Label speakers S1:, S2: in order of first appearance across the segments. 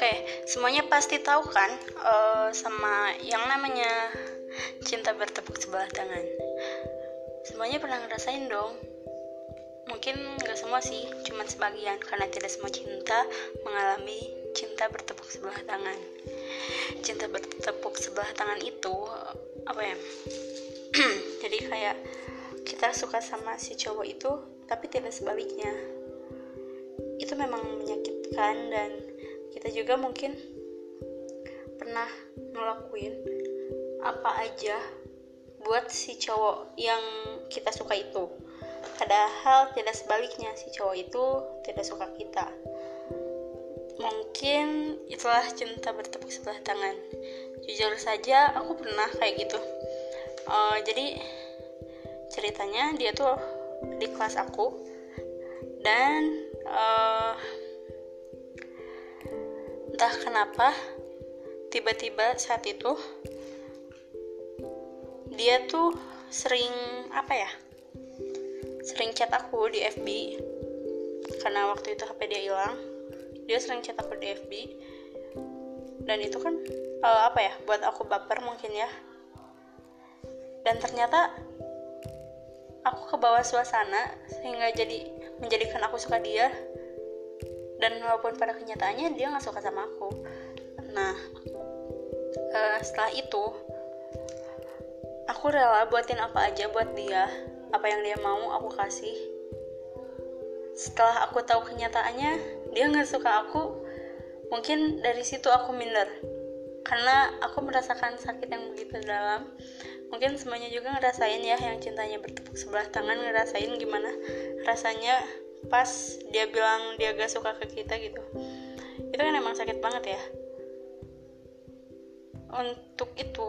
S1: Oke, semuanya pasti tahu kan uh, sama yang namanya cinta bertepuk sebelah tangan. Semuanya pernah ngerasain dong. Mungkin nggak semua sih, cuman sebagian karena tidak semua cinta mengalami cinta bertepuk sebelah tangan. Cinta bertepuk sebelah tangan itu apa ya? Jadi kayak kita suka sama si cowok itu, tapi tidak sebaliknya. Itu memang menyakitkan dan kita juga mungkin pernah ngelakuin apa aja buat si cowok yang kita suka itu. Padahal tidak sebaliknya si cowok itu tidak suka kita. Mungkin itulah cinta bertepuk sebelah tangan. Jujur saja aku pernah kayak gitu. Uh, jadi ceritanya dia tuh di kelas aku dan uh, entah kenapa tiba-tiba saat itu dia tuh sering apa ya sering chat aku di FB karena waktu itu HP dia hilang dia sering chat aku di FB dan itu kan uh, apa ya buat aku baper mungkin ya. Dan ternyata aku ke bawah suasana sehingga jadi menjadikan aku suka dia dan walaupun pada kenyataannya dia nggak suka sama aku. Nah uh, setelah itu aku rela buatin apa aja buat dia. Apa yang dia mau aku kasih. Setelah aku tahu kenyataannya dia nggak suka aku mungkin dari situ aku minder. Karena aku merasakan sakit yang begitu dalam. Mungkin semuanya juga ngerasain ya yang cintanya bertepuk sebelah tangan ngerasain gimana rasanya pas dia bilang dia gak suka ke kita gitu. Itu kan emang sakit banget ya. Untuk itu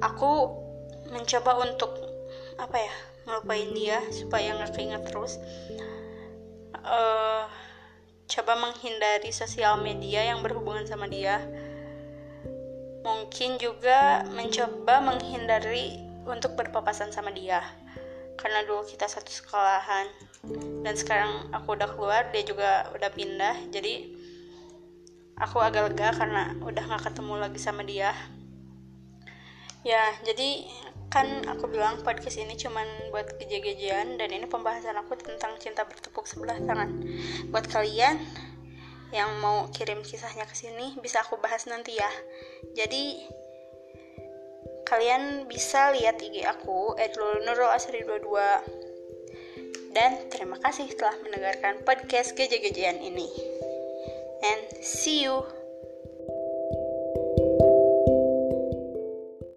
S1: aku mencoba untuk apa ya ngelupain dia supaya nggak keinget terus. Uh, coba menghindari sosial media yang berhubungan sama dia. Mungkin juga mencoba menghindari untuk berpapasan sama dia karena dulu kita satu sekolahan. Dan sekarang aku udah keluar dia juga udah pindah. Jadi aku agak lega karena udah gak ketemu lagi sama dia. Ya jadi kan aku bilang podcast ini cuman buat geje-gejean dan ini pembahasan aku tentang cinta bertepuk sebelah tangan. Buat kalian yang mau kirim kisahnya ke sini bisa aku bahas nanti ya. Jadi kalian bisa lihat IG aku @nurul22 dan terima kasih telah mendengarkan podcast gejek-gejean ini. And see you